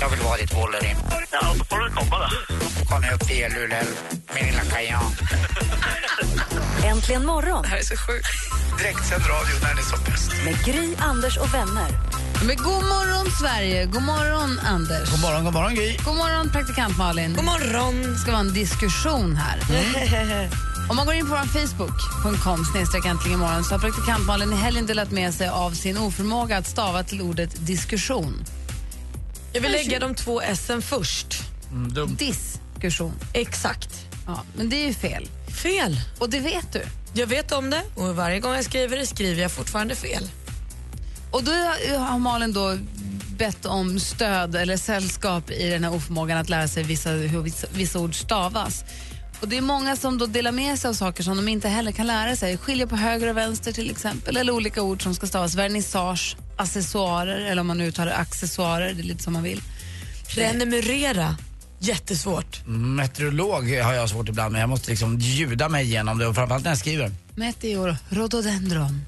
jag vill vara ditt Wolverine. Ja, då får du komma då. Kom upp till Luleå, min lilla kajan. Äntligen morgon Det här är så sjukt. Direktsänd radio när det är som bäst. med Gry, Anders och vänner. Men god morgon, Sverige! God morgon, Anders. God morgon, god morgon Gry. God morgon, praktikant Malin. God morgon. Det ska vara en diskussion här. Om man går in på vår Facebook.com snedstreck äntligen morgon så har praktikant Malin i helgen delat med sig av sin oförmåga att stava till ordet diskussion. Jag vill lägga de två s först. Diskussion. Exakt. Ja, men det är ju fel. Fel. Och det vet du. Jag vet om det och varje gång jag skriver det skriver jag fortfarande fel. Och då har Malin då bett om stöd eller sällskap i den här oförmågan att lära sig vissa, hur vissa, vissa ord stavas. Och det är många som då delar med sig av saker som de inte heller kan lära sig. Skilja på höger och vänster till exempel, eller olika ord som ska stavas. Vernissage, accessoarer, eller om man nu uttalar accessoarer, det är lite som man vill. Prenumerera. Jättesvårt. Meteorolog har jag svårt ibland med. Jag måste liksom ljuda mig igenom det och framförallt när jag skriver. Meteor, rhododendron.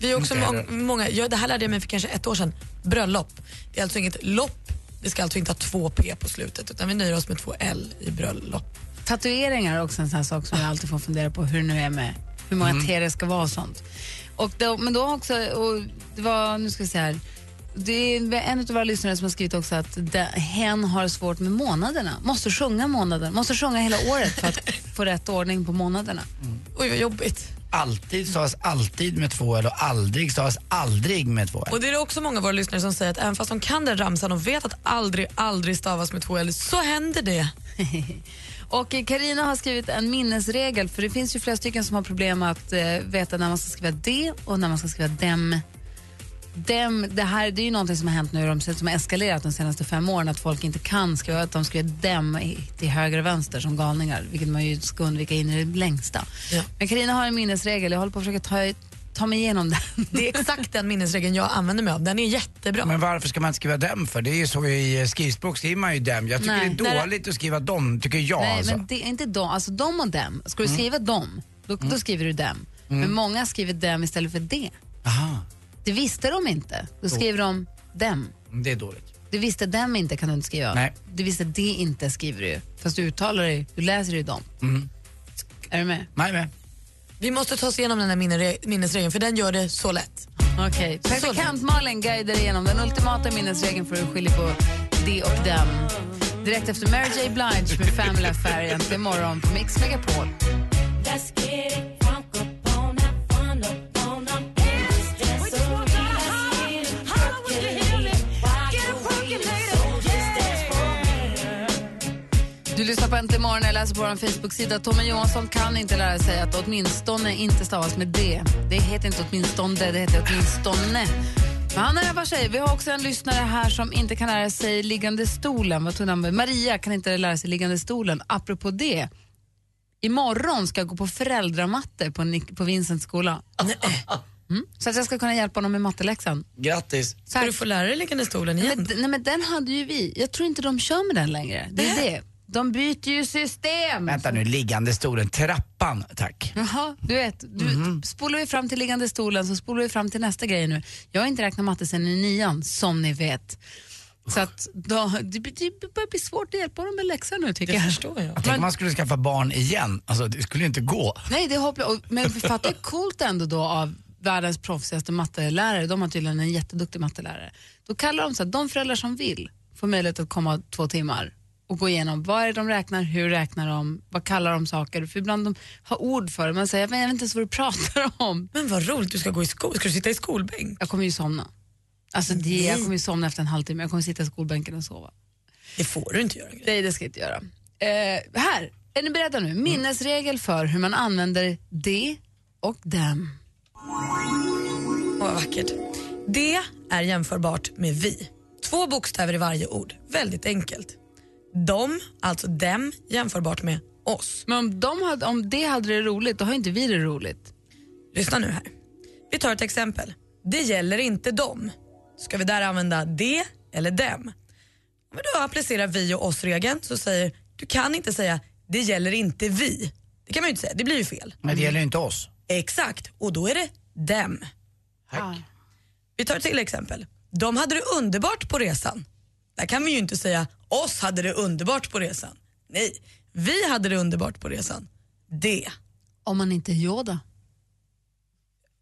Vi är också heller. många, ja, det här lärde jag mig för kanske ett år sedan. Bröllop. Det är alltså inget lopp. Det ska alltså inte ha två P på slutet utan vi nöjer oss med två L i bröllop. Tatueringar är också en sån här sak som jag alltid får fundera på hur det nu är med hur många T det ska vara och sånt. Och då, men då också, och det var, nu ska vi se här, det är en av våra lyssnare som har skrivit också att det, hen har svårt med månaderna. Måste sjunga månaden, måste sjunga hela året för att få rätt ordning på månaderna. Oj vad jobbigt. Alltid stavas alltid med två L och aldrig stavas aldrig med två L. Och det är också många av våra lyssnare som säger att även fast de kan den ramsan och vet att aldrig, aldrig stavas med två L så händer det. Och Karina har skrivit en minnesregel, för det finns ju flera stycken som har problem att eh, veta när man ska skriva det och när man ska skriva dem. Dem, det här det är ju någonting som har hänt nu, de- som har eskalerat de senaste fem åren, att folk inte kan skriva, att de skriver dem till höger och vänster som galningar, vilket man ju ska undvika in i det längsta. Ja. Men Karina har en minnesregel, jag håller på att försöka ta, ta mig igenom den. Det är exakt den minnesregeln jag använder mig av. Den är jättebra. Men varför ska man inte skriva dem för? Det är ju så i eh, skrivspråk skriver man ju dem. Jag tycker Nej. det är dåligt att skriva dem, tycker jag Nej, alltså. men det är inte de, alltså de och dem. Ska du skriva dem, då, då skriver du dem. Men många skriver dem istället för det. Aha, Det visste de inte. Då skriver de dem. det är dåligt. Du visste dem inte kan du inte skriva. Nej. Du visste det inte skriver du. Fast du uttalar det, du läser ju dem. Är du med? Nej, men. Vi måste ta oss igenom den här minnesre- minnesregeln för den gör det så lätt. Okej. Praktikant Malin guidar igenom den ultimata minnesregeln för att skilja på det och dem. Direkt efter Mary J Blige med Family Affair egentligen morgon på Mix Megapol. Du lyssnar på Äntligen morgon, jag läser på vår Facebook-sida. Tommy Johansson kan inte lära sig att åtminstone inte stavas med D. Det heter inte åtminstone, det heter åtminstone. Men han övar sig. Vi har också en lyssnare här som inte kan lära sig liggande stolen. Vad tog han? Maria kan inte lära sig liggande stolen. Apropå det, imorgon ska jag gå på föräldramatte på, Nick- på Vincents skola. Mm. Så att jag ska kunna hjälpa honom med matteläxan. Grattis. Ska du få lära dig liggande stolen igen? Men, nej, men den hade ju vi. Jag tror inte de kör med den längre. Det är det. De byter ju system. Vänta nu, liggande stolen, trappan, tack. Jaha, du vet, du, Mhm. spolar vi fram till liggande stolen så spolar vi fram till nästa grej nu. Jag har inte räknat matte sen i nian, som ni vet. Så att då, det, blir- det börjar bli svårt att hjälpa dem med läxor nu tycker Det jag. förstår jag. Tänk om man skulle skaffa barn igen, alltså det skulle ju inte gå. Nej, det är hopplöst. Men fatta hur coolt ändå då av världens proffsigaste mattelärare, de har tydligen en jätteduktig mattelärare. Då kallar de så att de föräldrar som vill får möjlighet att komma två timmar och gå igenom vad är de räknar, hur räknar de, vad kallar de saker, för ibland de har ord för det. Man säger, jag vet inte ens vad du pratar om. Men vad roligt, du ska gå i skol. Ska du sitta i skolbänk? Jag kommer ju somna. Alltså det, jag kommer ju somna efter en halvtimme, jag kommer sitta i skolbänken och sova. Det får du inte göra. Nej, det ska jag inte göra. Eh, här, är ni beredda nu? Minnesregel för hur man använder det och dem. Vad vackert. Det är jämförbart med vi. Två bokstäver i varje ord. Väldigt enkelt. De, alltså dem, jämförbart med oss. Men om, de hade, om det hade det roligt, då har inte vi det roligt. Lyssna nu här. Vi tar ett exempel. Det gäller inte dem. Ska vi där använda det eller dem? Om vi då applicerar vi och oss-regeln så säger du kan inte säga det gäller inte vi. Det kan man ju inte säga, det blir ju fel. Men det gäller inte oss. Exakt, och då är det dem. Tack. Vi tar ett till exempel. De hade det underbart på resan. Där kan vi ju inte säga oss hade det underbart på resan. Nej, vi hade det underbart på resan. Det. Om man inte är Yoda.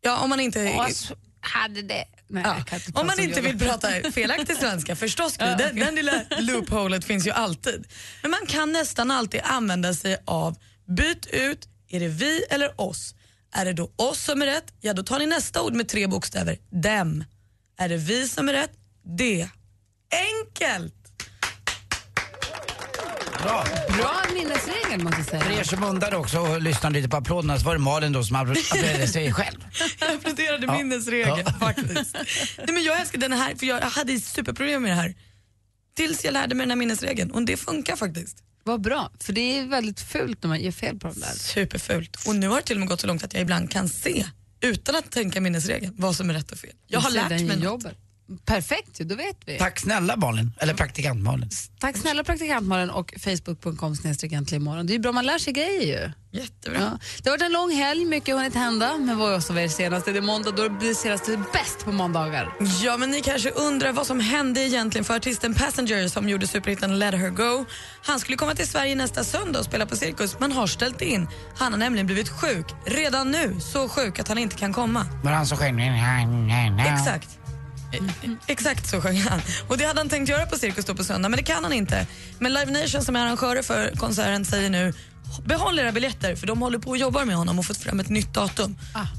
Ja, om man inte... Oss hade det. Nej, Ja. inte Om man inte Yoda. vill prata felaktig svenska, förstås. Gry. Den, den lilla loopholet finns ju alltid. Men man kan nästan alltid använda sig av byt ut, är det vi eller oss? Är det då oss som är rätt, ja då tar ni nästa ord med tre bokstäver, dem. Är det vi som är rätt, det. Enkelt! Bra. Bra minnesregel måste jag För säga. er som undrade också och lyssnade lite på applåderna så var det Malin då som applåderade sig själv. Jag applåderade Ja. minnesregeln Ja. faktiskt. Nej, men jag älskar den här, för jag hade superproblem med det här. Tills jag lärde mig den här minnesregeln och det funkar faktiskt. Vad bra, för det är väldigt fult när man gör fel på de där. Superfult. Och nu har det till och med gått så långt att jag ibland kan se, utan att tänka minnesregeln, vad som är rätt och fel. Jag har lärt mig något. jobbet. Perfekt, då vet vi. Tack snälla Malin, eller praktikant Malin. Tack snälla praktikantmalen och facebook.com imorgon. Det är ju bra, man lär sig grejer ju. Jättebra. Ja. Det har varit en lång helg, mycket har hunnit hända. Men vad är det senaste? Det är måndag, då blir det senaste bäst på måndagar. Ja, men ni kanske undrar vad som hände egentligen för artisten Passenger som gjorde superhitten Let her go. Han skulle komma till Sverige nästa söndag och spela på Cirkus, men har ställt in. Han har nämligen blivit sjuk, redan nu. Så sjuk att han inte kan komma. Var han som sjöng? Exakt. Eh, Exakt så sjöng han. Och det hade han tänkt göra på Cirkus då på söndag, men det kan han inte. Men Live Nation som är arrangörer för konserten säger nu Behåll era biljetter för de håller på och jobbar med honom och fått fram ett nytt datum.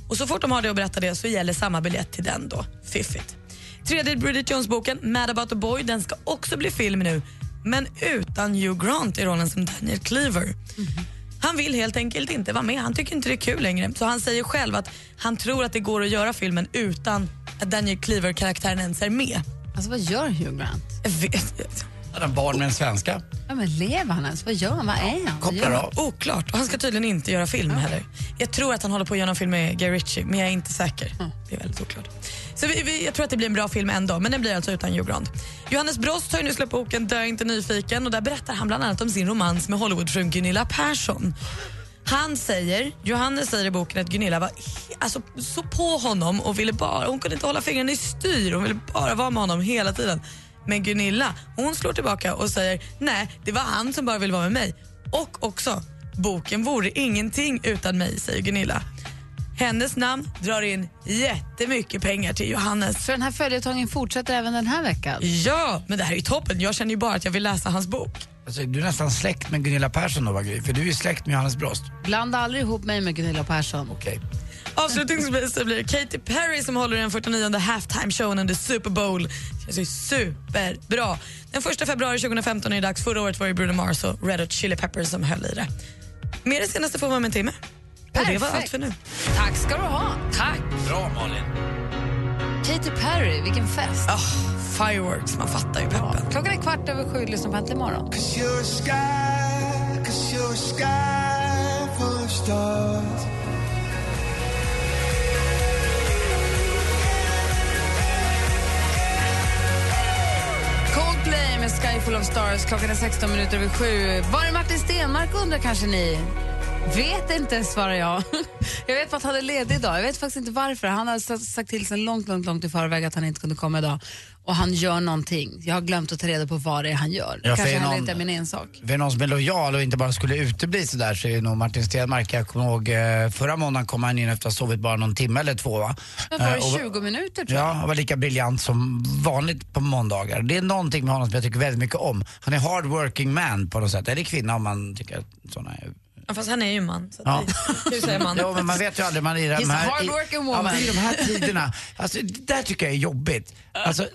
Och så fort de har det och berättar det så gäller samma biljett till den då. Fiffigt. Tredje Bridget Jones-boken, Mad about the boy, den ska också bli film nu. Men utan Hugh Grant i rollen som Daniel Cleaver. Han vill helt enkelt inte vara med. Han tycker inte det är kul längre. Så han säger själv att han tror att det går att göra filmen utan att Daniel Cleaver-karaktären ens är med. Alltså vad gör Hugh Grant? Jag vet inte. Han barn med en svenska? Ja, men lever han ens? Vad gör han? Vad är han? Kopplar av. Oklart. Och han ska tydligen inte göra film heller. Jag tror att han håller på att göra en film med Guy Ritchie, men jag är inte säker. Det är väldigt oklart. Så vi, vi, jag tror att det blir en bra film ändå, men den blir alltså utan Hugh Grant. Johannes Brost har ju nu släppt boken Dö inte nyfiken och där berättar han bland annat om sin romans med Hollywoodfrun Gunilla Persson. Han säger, Johannes säger i boken att Gunilla var alltså, så på honom och ville bara, hon kunde inte hålla fingrarna i styr, hon ville bara vara med honom hela tiden. Men Gunilla, hon slår tillbaka och säger nej, det var han som bara ville vara med mig. Och också, boken vore ingenting utan mig, säger Gunilla. Hennes namn drar in jättemycket pengar till Johannes. Så den här följetongen fortsätter även den här veckan? Ja, men det här är ju toppen. Jag känner ju bara att jag vill läsa hans bok. Alltså, du är nästan släkt med Gunilla Persson då, va, Gry? För du är släkt med Johannes Brost. Blanda aldrig ihop mig med Gunilla Persson. Okej. Avslutningsvis så blir det Katy Perry som håller den 49 halftime showen under Super Bowl. Det känns ju superbra. Den 1 februari 2015 är det dags. Förra året var det Bruno Mars och Red Hot Chili Peppers som höll i det. Mer det senaste får man med en timme. Och det var Perfekt. allt för nu. Tack ska du ha. Tack! Bra Malin. Katy Perry, vilken fest. Ah, fireworks, man fattar ju peppen. Klockan är kvart över sju, lyssna på Äntligen morgon. You're a sky, cause you're a sky full of stars. Coldplay med Sky Full of Stars. Klockan är 16 minuter över sju. Var är Martin Stenmark undrar kanske ni? Vet inte, svarar jag. Jag vet att han är ledig idag. Jag vet faktiskt inte varför. Han har sa- sagt till sen långt, långt, långt i förväg att han inte kunde komma idag. Och han gör någonting. Jag har glömt att ta reda på vad det är han gör. Ja, kanske är någon- inte är min ensak. För någon som är lojal och inte bara skulle utebli sådär så är det nog Martin Stenmark. Jag kommer ihåg eh, förra måndagen kom han in efter att ha sovit bara någon timme eller två va? Men var Eh, det och- 20 minuter tror jag? Ja, han var lika briljant som vanligt på måndagar. Det är någonting med honom som jag tycker väldigt mycket om. Han är hard working man på något sätt. Eller kvinna om man tycker att sådana är Ja, fast han är ju man. Så Ja. det, hur säger man? Jo, men man vet ju aldrig. Man är i de He's här, hard working ja, woman. men i de här tiderna. Alltså, det där tycker jag är jobbigt. Alltså,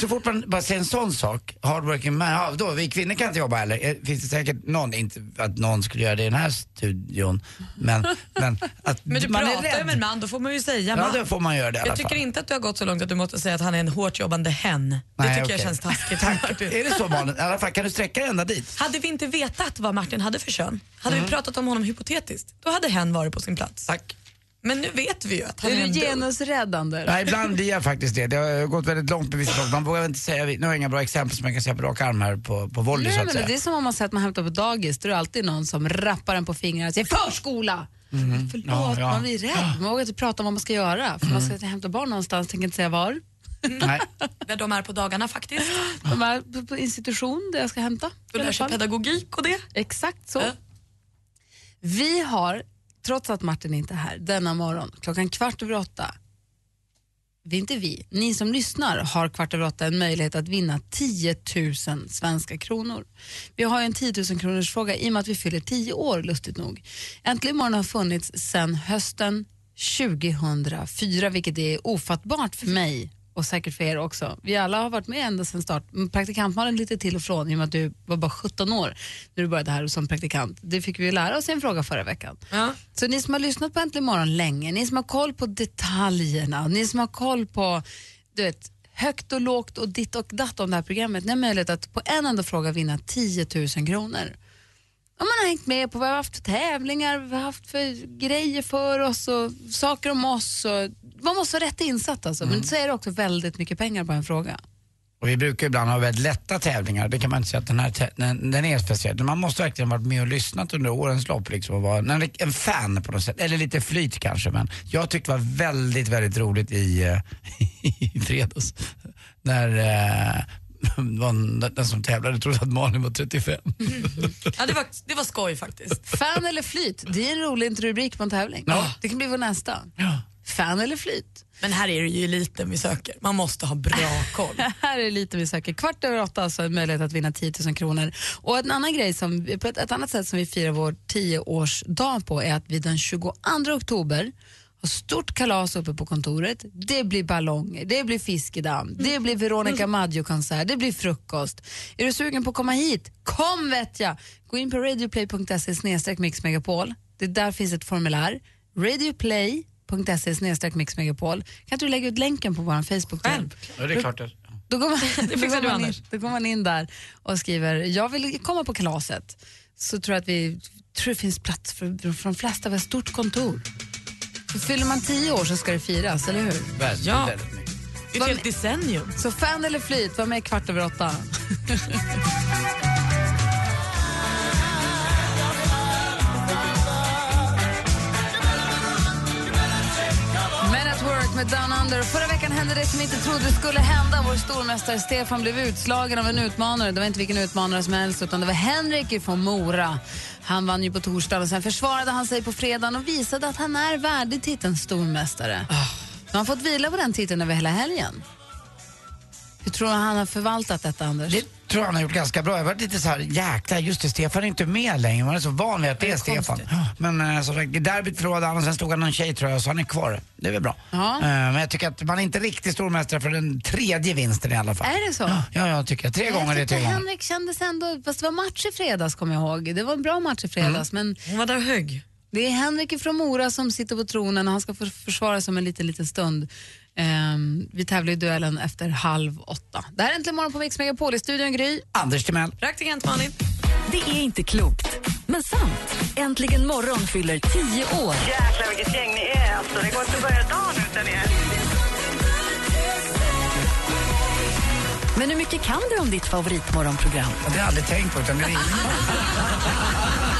så fort man bara säger en sån sak, hard working man, ja, då, vi kvinnor kan inte jobba heller. Eh, Finns det säkert någon, inte att någon skulle göra det i den här studion, men, men att Men du man pratar ju rädd. med en man, då får man ju säga Ja, man. då får man göra det i alla Jag tycker fall. inte att du har gått så långt att du måste säga att han är en hårt jobbande hen. Det Nej, tycker okej. jag känns taskigt. Tack. Är det så Malin? I alla fall, kan du sträcka dig ända dit? Hade vi inte vetat vad Martin hade för kön, hade vi pratat om honom hypotetiskt, då hade hen varit på sin plats. Tack. Men nu vet vi ju att han Är är, du en dum. genusrädd, Anders? Ja, ibland blir jag faktiskt det. Det har gått väldigt långt på vissa saker. Man vågar inte säga, nu har jag inga bra exempel som jag kan säga på rak arm här på, på volley Nej, så att men säga. det är som om man säger att man hämtar på dagis. Då är det alltid någon som rappar en på fingrarna och säger förskola. Förlåt, Ja, ja. man blir rädd. Man vågar inte prata om vad man ska göra. För man ska hämta barn någonstans, tänker inte säga var. Nej. Där de är på dagarna faktiskt. De är på, institution där jag ska hämta. Du lär sig pedagogik och det. Exakt så. Ja. Vi har, trots att Martin inte är här, denna morgon klockan kvart över åtta vi, inte vi, ni som lyssnar har kvart över åtta en möjlighet att vinna 10 000 svenska kronor. Vi har en 10 000 kronors fråga i och med att vi fyller 10 år, lustigt nog. Äntligen morgon har funnits sedan hösten 2004, vilket är ofattbart för mig och säkert för er också. Vi alla har varit med ända sedan start. Men Praktikantmalen lite till och från i och med att du var bara 17 år när du började här som praktikant. Det fick vi ju lära oss i en fråga förra veckan. Ja. Så ni som har lyssnat på Äntligen morgon länge, ni som har koll på detaljerna, ni som har koll på du vet, högt och lågt och ditt och datt om det här programmet, ni har möjlighet att på en enda fråga vinna 10 000 kronor. Om man har hängt med på vad vi har haft för tävlingar, vad vi har haft för grejer för oss och saker om oss. Och, man måste vara rätt insatt alltså, men så är det också väldigt mycket pengar på en fråga. Och vi brukar ibland ha väldigt lätta tävlingar, det kan man inte säga att den här den, den är speciell. Men Man måste verkligen ha varit med och lyssnat under årens lopp liksom, och vara en, en fan på något sätt. Eller lite flyt kanske, men jag tyckte det var väldigt, väldigt roligt i, eh, i fredags. När eh, den som tävlade trodde att Malin var 35. Ja, det, var, det var skoj faktiskt. Fan eller flyt, det är en rolig rubrik på en tävling. Ja. Det kan bli vår nästa. Ja. Fan eller flyt. Men här är det ju eliten vi söker. Man måste ha bra koll. Här är lite vi söker. Kvart över åtta alltså en möjlighet att vinna 10 000 kronor. Och en annan grej som, på ett, ett annat sätt som vi firar vår 10-årsdag på är att vi den 22 oktober har stort kalas uppe på kontoret. Det blir ballonger, det blir fiskedamm, det blir Veronica Maggio-konsert, det blir frukost. Är du sugen på att komma hit? Kom vet jag! Gå in på radioplay.se snedstreck mixmegapol. Det där finns ett formulär. radioplay.se snedstreck mixmegapol. Kan inte du lägga ut länken på vår Facebook? Själv. Ja, det är klart. att- Då går, man, då, fixar går man in, då går man in där och skriver jag vill komma på kalaset. Så tror jag att vi tror det finns plats för, för de flesta. Vi har ett stort kontor. Så fyller man tio år så ska det firas, eller hur? Väldigt, Ja. väldigt mycket. Det är ett helt decennium. Så fan eller flyt, var med kvart över åtta. med Down Under. Förra veckan hände det som vi inte trodde skulle hända. Vår stormästare Stefan blev utslagen av en utmanare. Det var inte vilken utmanare som helst, utan det var Henrik från Mora. Han vann ju på torsdagen och sen försvarade han sig på fredagen och visade att han är värdig titeln stormästare. Nu har han fått vila på den titeln över hela helgen. Hur tror du han har förvaltat detta, Anders? Det tror jag han har gjort ganska bra. Jag varit lite så här, jäklar, just det, Stefan är inte med längre. Man är så van vid att det är Stefan. konstigt. Ja, Men eh, i derbyt förlorade han och sen stod han någon tjej tror jag, så han är kvar. Det är väl bra. Ja. Eh, Men jag tycker att man är inte riktigt stormästare för den tredje vinsten i alla fall. Är det så? Ja, ja jag tycker jag. Tre gånger är jag tre gånger. Henrik kändes ändå, fast det var match i fredags kommer jag ihåg. Det var en bra match i fredags, men Hon var där och högg. det är Henrik från Mora som sitter på tronen och han ska för, försvara sig om en liten, liten stund. Ehm, vi tävlar i duellen efter halv åtta. Det här är Äntligen morgon på Mix Megapol i studion Gry. Anders Timell. Praktikant Malin. Det är inte klokt, men sant. Äntligen morgon fyller 10 år. Jäklar vilket gäng ni är alltså. Det går inte att börja dagen utan er. Men hur mycket kan du om ditt favoritmorgonprogram? Det har jag aldrig tänkt på utan det är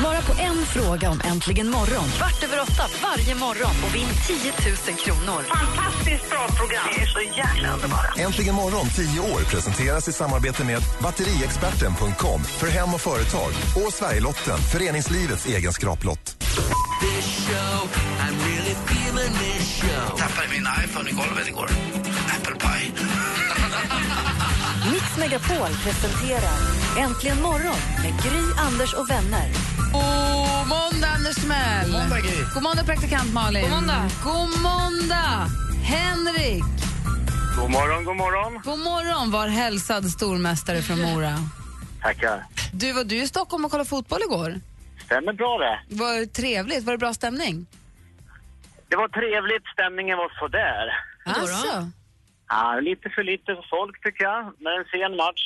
Svara på en fråga om Äntligen morgon kvart över åtta varje morgon och vinn 10 000 kronor. Fantastiskt bra program. Ni är så jäkla underbara. Äntligen morgon 10 år presenteras i samarbete med batteriexperten.com för hem och företag och Sverigelotten, föreningslivets egen skraplott. tappade min iPhone i golvet igår. Apple pie. Mix Megapol presenterar Äntligen morgon med Gry, Anders och vänner. God måndag, Anders Timell. God måndag, Gry. God måndag, praktikant Malin. God måndag. God måndag, Henrik. God morgon, god morgon. God morgon, var hälsad stormästare från Mora. Tackar. Du, var du i Stockholm och kollade fotboll igår? Stämmer bra det. Var trevligt? Var det bra stämning? Det var trevligt, stämningen var sådär. Alltså. Ja, lite för lite folk tycker jag, men en sen match.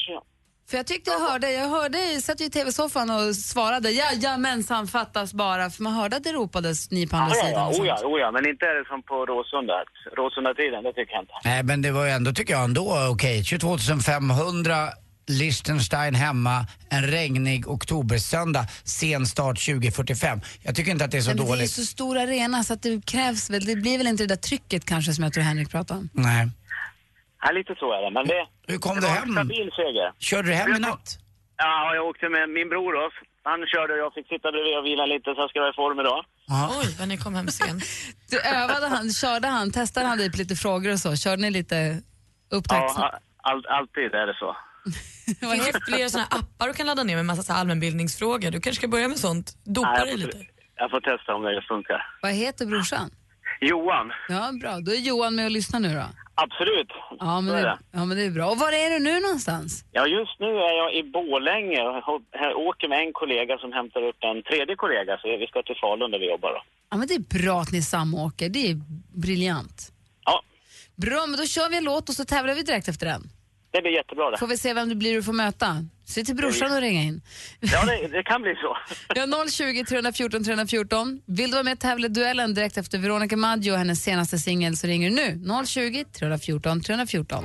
För jag tyckte jag hörde, jag hörde, jag satt ju i tv-soffan och svarade jajamensan fattas bara, för man hörde att det ropades ni på andra Ja, sidan. ja, oh, ja, sånt. oh, ja, men inte är det som på Råsunda. Råsunda-tiden, det tycker jag inte. Nej, men det var ju ändå, tycker jag, ändå okej. 22 500 Liechtenstein hemma, en regnig oktobersöndag, sen start 2045. Jag tycker inte att det är så Men det är dåligt. så stor arena så att det krävs väl, det blir väl inte det där trycket kanske som jag tror Henrik pratade om. Nej. Ja, lite så är det, men det... Hur kom det du var hem? en stabil seger. Körde du hem i natt? Ja, jag åkte med min bror då. Han körde och jag fick sitta bredvid och vila lite så jag ska vara i form idag. Oj, vad ni kom hem sent. Du övade han, körde han, testade han dig på lite frågor och så? Körde ni lite upptakt? Ja, all, alltid är det så. Det finns ju flera såna här appar du kan ladda ner med massa så här allmänbildningsfrågor. Du kanske ska börja med sånt. Dopa Nej, dig lite. jag får testa om det funkar. Vad heter brorsan? Johan, Ja, bra. Då är Johan med och lyssnar nu då. absolut. Ja, men det, ja, men det är bra. Och var är du nu någonstans? Ja, just nu är jag i Borlänge och åker med en kollega som hämtar upp en tredje kollega. Så vi ska till Falun där vi jobbar då. Ja, men det är bra att ni samåker. Det är briljant. Ja, Bra, men då kör vi en låt och så tävlar vi direkt efter den. Det blir jättebra det. Får vi se vem det blir du får möta. Se till brorsan och ringa in. Ja, det, det kan bli så. Vi har 020 314 314. Vill du vara med och tävla i duellen direkt efter Veronica Maggio och hennes senaste singel så ringer du nu. 020 314 314.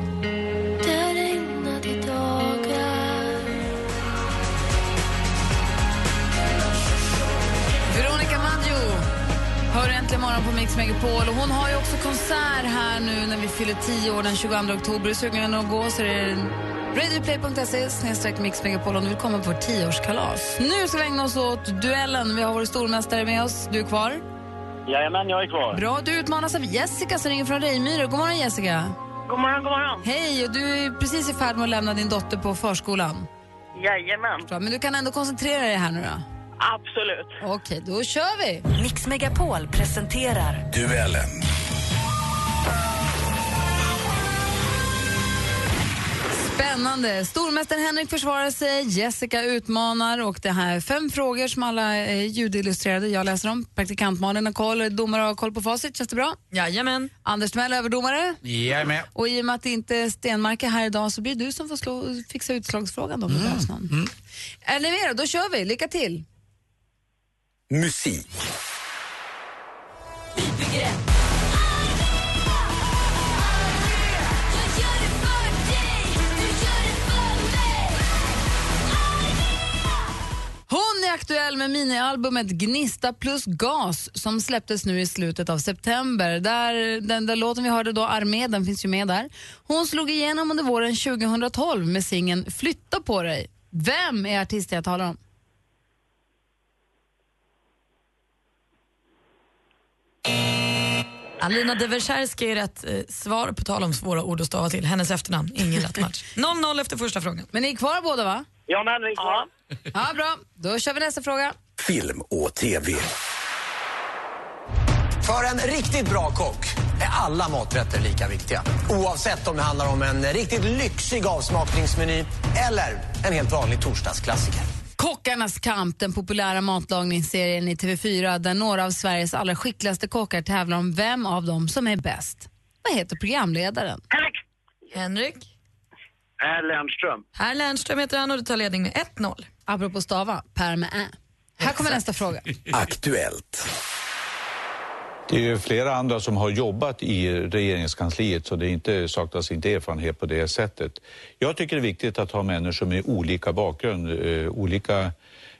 Äntligen morgon på Mix Megapol och hon har ju också konsert här nu när vi fyller 10 år den 22 oktober. Är sugen att gå så är det radioplay.se snedstreck Mix Megapol om du vill komma på vårt 10-årskalas. Nu ska vi ägna oss åt duellen. Vi har vår stormästare med oss. Du är kvar? Jajamän, jag är kvar. Bra, du utmanas av Jessica som ringer från Rejmyre. God morgon Jessica. God morgon, god morgon. Hej, och du är precis i färd med att lämna din dotter på förskolan. Jajamän, Bra, men du kan ändå koncentrera dig här nu då. Absolut. Okej, då kör vi. Mix Megapol presenterar Duellen. Spännande. Stormästaren Henrik försvarar sig, Jessica utmanar och det här är fem frågor som alla är ljudillustrerade. Jag läser dem. Praktikant Malin har koll, domare har koll på facit. Känns det bra? Jajamän. Anders Timell överdomare. Jag är med. Och i och med att det inte är Stenmark är här idag så blir det du som får slå, fixa utslagsfrågan då. Behövs någon. Är ni med då? Då kör vi. Lycka till. Musik. Hon är aktuell med minialbumet Gnista plus gas som släpptes nu i slutet av september. Där, den där låten vi hörde då, Armé, den finns ju med där. Hon slog igenom under våren 2012 med singeln Flytta på dig. Vem är artisten jag talar om? Alina Deversärski är rätt eh, svar på tal om svåra ord att stava till. Hennes efternamn, ingen lätt match. 0-0 efter första frågan. Men ni är kvar båda va? Ja, men är kvar. Ja, bra. Då kör vi nästa fråga. Film och TV. För en riktigt bra kock är alla maträtter lika viktiga. Oavsett om det handlar om en riktigt lyxig avsmakningsmeny eller en helt vanlig torsdagsklassiker. Kockarnas kamp, den populära matlagningsserien i TV4 där några av Sveriges allra skickligaste kockar tävlar om vem av dem som är bäst. Vad heter programledaren? Henrik, Henrik. Är Lernström. Herr Lernström heter han och du tar ledning med 1-0. Apropå stava, Per med ä. Här kommer nästa fråga. Aktuellt. Det är ju flera andra som har jobbat i regeringskansliet så det inte, saknas inte erfarenhet på det sättet. Jag tycker det är viktigt att ha människor med olika bakgrund, eh, olika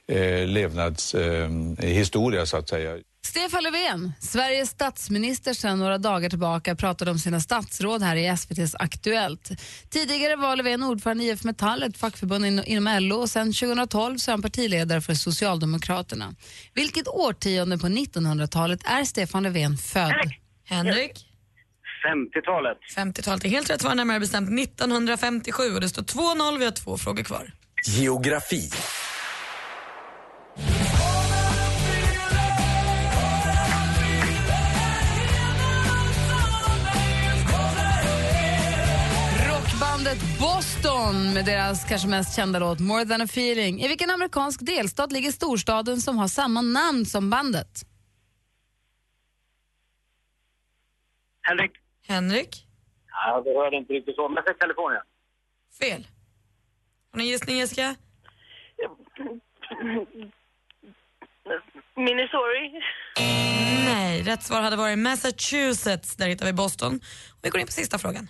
eh, levnadshistoria eh, så att säga. Stefan Löfven, Sveriges statsminister sedan några dagar tillbaka, pratade om sina statsråd här i SVTs Aktuellt. Tidigare var Löfven ordförande i IF Metall, ett fackförbund in- inom LO och sen 2012 så är han partiledare för Socialdemokraterna. Vilket årtionde på 1900-talet är Stefan Löfven född? Henrik. 50-talet. 50-talet är helt rätt svar, närmare bestämt 1957 och det står 2-0, vi har två frågor kvar. Geografi. Saxon med deras kanske mest kända låt More than a feeling. I vilken amerikansk delstat ligger storstaden som har samma namn som bandet? Henrik? Henrik? Ja, det hörde inte riktigt så. Men för Kalifornien. Fel. Har ni en gissning Jessica? Minnesota. Nej, rätt svar hade varit Massachusetts. Där hittar vi Boston. Och vi går in på sista frågan.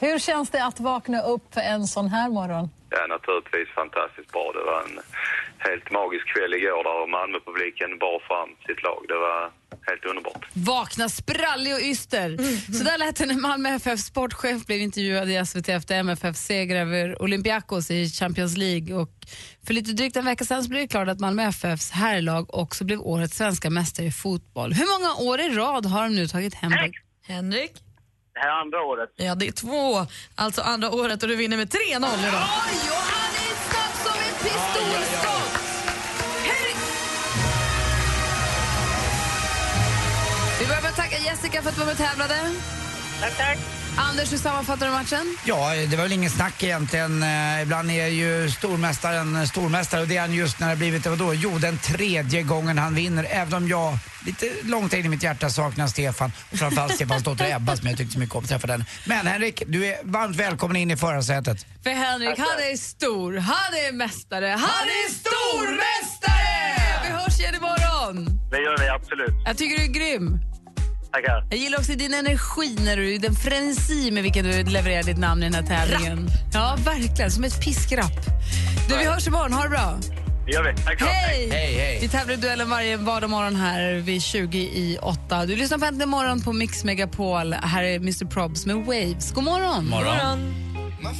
Hur känns det att vakna upp en sån här morgon? Ja, naturligtvis fantastiskt bra. Det var en helt magisk kväll igår där Malmöpubliken bar fram sitt lag. Det var helt underbart. Vakna sprallig och yster. Så där lät det när Malmö FF sportchef blev intervjuad i SVT efter MFFs seger över Olympiakos i Champions League. Och för lite drygt en vecka sedan så blev det klart att Malmö FFs herrlag också blev årets svenska mästare i fotboll. Hur många år i rad har de nu tagit hem det? Henrik? Det här är andra året. Ja, det är två. Alltså andra året och du vinner med 3-0 idag. Oj, och han är snabb som ett pistolskott! Vi börjar med att tacka Jessica för att du var med och tävlade. Tack, tack. Anders, hur sammanfattar du matchen? Ja, det var väl ingen snack egentligen. Eh, Ibland är ju stormästaren stormästare och det är han just när det blivit, vadå? Jo, den tredje gången han vinner. Även om jag lite långt in i mitt hjärta saknar Stefan och framförallt Stefans dotter Ebba som jag tyckte så mycket om. Träffa den. Men Henrik, du är varmt välkommen in i förarsätet. För Henrik, han är stor, han är mästare, han är stormästare! Vi hörs igen imorgon! Det gör vi absolut. Jag tycker du är grym. Tackar. Jag gillar också din energi, när du, den frenesi med vilken du levererar ditt namn i den här tävlingen. Ja, verkligen. Som ett piskrapp. Du, vi hörs imorgon. Ha det bra. Det gör vi. Tack Hej! Hej, hej. Vi tävlar i duellen varje vardag morgon här vid 20 i 8. Du lyssnar på Äntligen morgon på Mix Megapol. Här är Mr Probs med Waves. God morgon! Morgon. My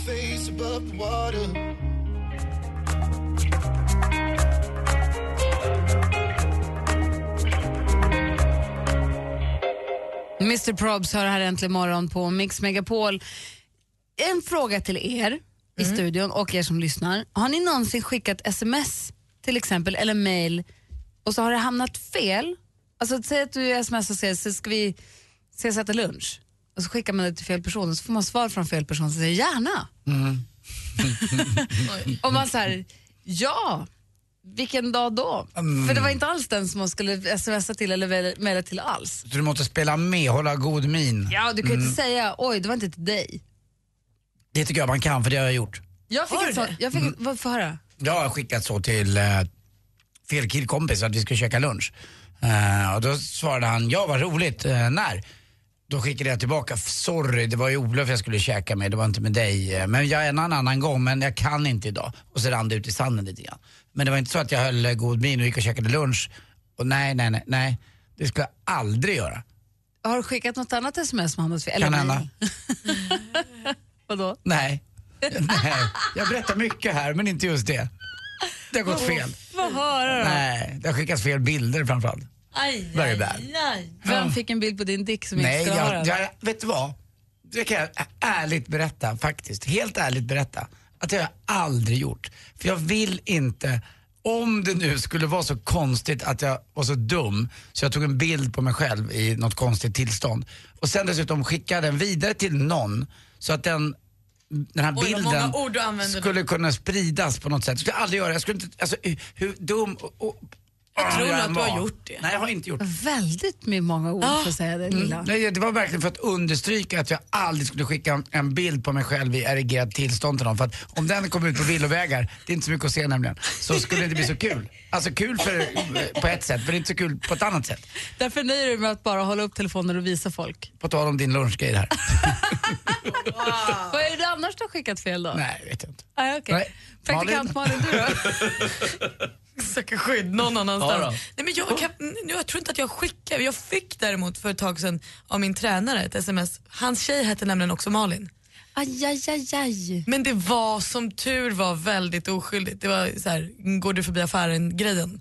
Mr Probs hör här äntligen morgon på Mix Megapol. En fråga till er i studion och er som lyssnar. Har ni någonsin skickat sms till exempel eller mail och så har det hamnat fel? Alltså säg att du sms och säger så ska vi ses och äta lunch och så skickar man det till fel person och så får man svar från fel person som säger gärna. och man säger ja, vilken dag då? För det var inte alls den som man skulle smsa till eller mejla till alls. Så du måste spela med, hålla god min. Ja, du kan ju inte säga oj, det var inte till dig. Det tycker jag man kan, för det har jag gjort. Jag fick Har ett du sånt, jag fick, vad får höra? Jag har skickat så till eh, fel killkompis att vi skulle käka lunch. Eh, och då svarade han, ja vad roligt, eh, när? Då skickade jag tillbaka, sorry det var ju Olof jag skulle käka med, det var inte med dig. Eh, Men jag en annan gång, men jag kan inte idag. Och så rann det ut i sanden lite grann. Men det var inte så att jag höll god min och gick och käkade lunch. Och nej, nej, nej, nej. Det skulle jag aldrig göra. Har du skickat något annat sms fel? Eller Kan hända. mejl? Vadå? Nej. nej. Jag berättar mycket här, men inte just det. Det har gått fel. Få höra då. Nej, det har skickats fel bilder framförallt. Aj, aj, aj. Vem fick en bild på din dick som inte Nej, skulle ha jag, den? jag, vet du vad? Det kan jag ärligt berätta faktiskt. Helt ärligt berätta. Att det har jag aldrig gjort. För jag vill inte, om det nu skulle vara så konstigt att jag var så dum så jag tog en bild på mig själv i något konstigt tillstånd och sen dessutom skickade den vidare till någon så att den den här Oj, bilden skulle kunna spridas på något sätt. Det skulle jag aldrig göra. Jag skulle inte, alltså hur, hur dum och, och Jag tror än att du har gjort det. Nej, jag har inte gjort det. Väldigt med många ord för att säga det lilla. Mm. Nej, det var verkligen för att understryka att jag aldrig skulle skicka en- bild på mig själv i erigerat tillstånd till någon. För att om den kom ut på villovägar, det är inte så mycket att se nämligen, så skulle det inte bli så kul. Alltså kul för, på ett sätt, men inte så kul på ett annat sätt. Därför nöjer du dig med att bara hålla upp telefonen och visa folk. På tal om din lunchgrej här. Vad är det annars du har skickat fel då? Nej, vet jag inte. Ah, okay. Nej. Praktikant Malin, du då? Söker skydd någon annanstans. Ja. Nej, men jag, kan, jag tror inte att jag skickar. Jag fick däremot för ett tag sedan av min tränare ett sms. Hans tjej hette nämligen också Malin. Aj, aj, aj, aj. Men det var som tur var väldigt oskyldigt. Det var så här, går du förbi affären-grejen.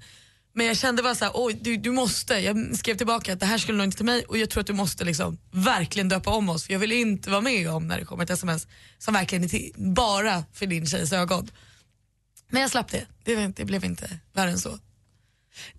Men jag kände bara så här, oj du, du måste. Jag skrev tillbaka att det här skulle nog inte till mig och jag tror att du måste liksom verkligen döpa om oss för jag vill inte vara med om när det kommer ett sms som verkligen är till, bara för din tjejs ögon. Men jag slapp det. Det, det blev inte värre än så.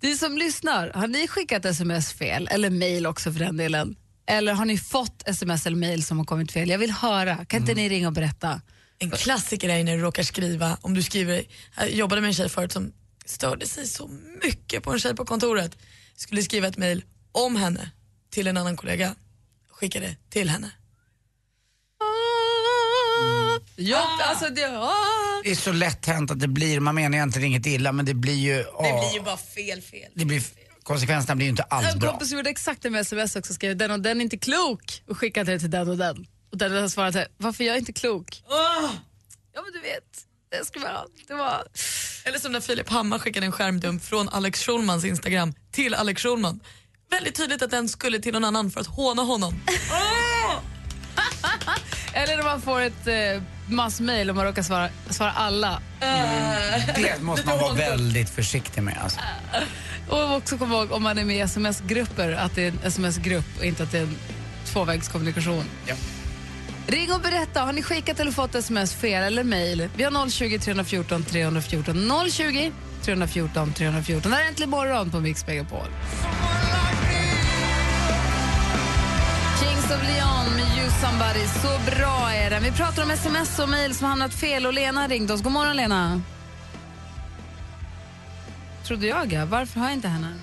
Ni som lyssnar, har ni skickat sms fel, eller mail också för den delen? Eller har ni fått sms eller mail som har kommit fel? Jag vill höra. Kan inte ni ringa och berätta? En klassiker är när du råkar skriva, om du skriver, jag jobbade med en tjej förut som störde sig så mycket på en tjej på kontoret. Skulle skriva ett mail om henne till en annan kollega, skickade till henne. Ja, alltså det, ah. Det är så lätt hänt att det blir, man menar egentligen inget illa men det blir ju... Det åh, blir ju bara fel fel. det blir, konsekvenserna blir ju inte alls En bra. kompis gjorde exakt det med sms också, skrev den och den är inte klok och skickade det till den och den. Och den har svarat här, varför jag är inte klok? Ja men du vet, det skulle vara, det var... Eller som när Filip Hammar skickade en skärmdump från Alex Schulmans Instagram till Alex Schulman. Väldigt tydligt att den skulle till någon annan för att håna honom. Eller när man får ett eh, massmail och man råkar svara, svara alla. Det måste man vara väldigt försiktig med alltså. Och också komma ihåg om man är med i sms-grupper att det är en sms-grupp och inte att det är en tvåvägskommunikation. Ja. Ring och berätta, har ni skickat eller fått sms fel eller mejl? Vi har 020 314 314. 020 314 314. Det här är Äntligen morgon på Mix Megapol. Kings of Leon med You Somebody. Så bra är den. Vi pratar om sms och mejl som hamnat fel och Lena ringde oss. God morgon Lena. Trodde jag ja. Varför har jag inte henne?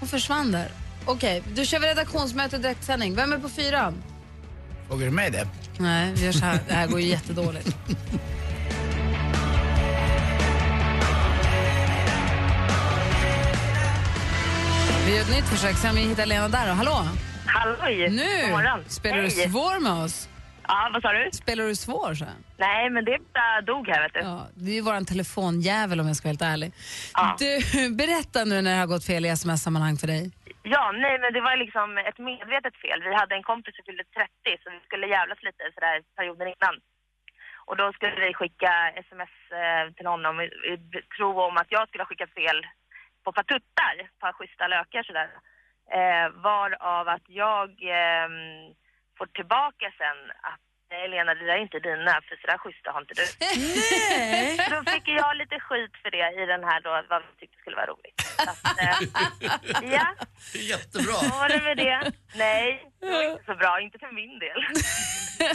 Hon försvann där. Okej, då kör vi redaktionsmöte och direktsändning. Vem är på fyran? Frågar du mig det? Nej, vi gör så här. Det här går ju jättedåligt. Vi gör ett nytt försök. Se om vi hittar Lena där. Då. Hallå? Halloj! Nu spelar du Hej. svår med oss. Ja, vad sa du? Spelar du svår? Så? Nej, men det dog här vet du. Ja, det är ju våran telefonjävel om jag ska vara helt ärlig. Du, berätta nu när det har gått fel i sms-sammanhang för dig. Ja, nej men det var liksom ett medvetet fel. Vi hade en kompis som fyllde 30 så vi skulle jävlas lite sådär perioden innan. Och då skulle vi skicka sms eh, till honom i, i tro om att jag skulle ha skickat fel på ett par tuttar, ett par schyssta lökar sådär. Eh, varav att jag ehm, får tillbaka sen att Nej Lena, det där är inte dina, för sådär schyssta har inte du. Nej! Då fick jag lite skit för det i den här då, vad vi tyckte skulle vara roligt. Så att, eh, ja, Jättebra. så var det med det. Nej, det var inte så bra, inte för min del.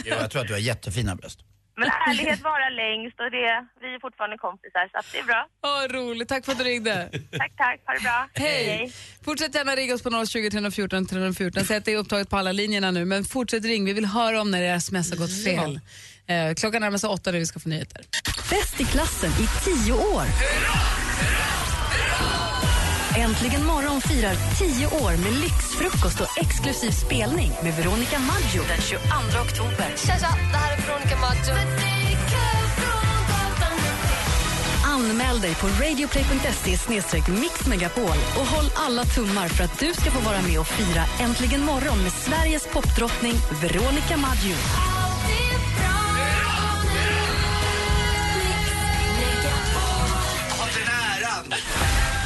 Jo, jag tror att du har jättefina bröst. Men ärlighet varar längst och det, vi är fortfarande kompisar så att det är bra. Åh, roligt. Tack för att du ringde. Tack, tack, ha det bra. Hej! Fortsätt gärna ringa oss på 020 314 314. Säg att det är upptaget på alla linjerna nu, men fortsätt ring. Vi vill höra om när era sms har gått fel. Eh, klockan närmar sig åtta när vi ska få nyheter. Bäst i klassen i tio år. Äntligen morgon firar tio år med lyxfrukost och exklusiv spelning med Veronica Maggio den 22 oktober. Tja, tja, det här är Veronica Maggio. Anmäl dig på radioplay.se mixmegapol och håll alla tummar för att du ska få vara med och fira Äntligen morgon med Sveriges popdrottning Veronica Maggio.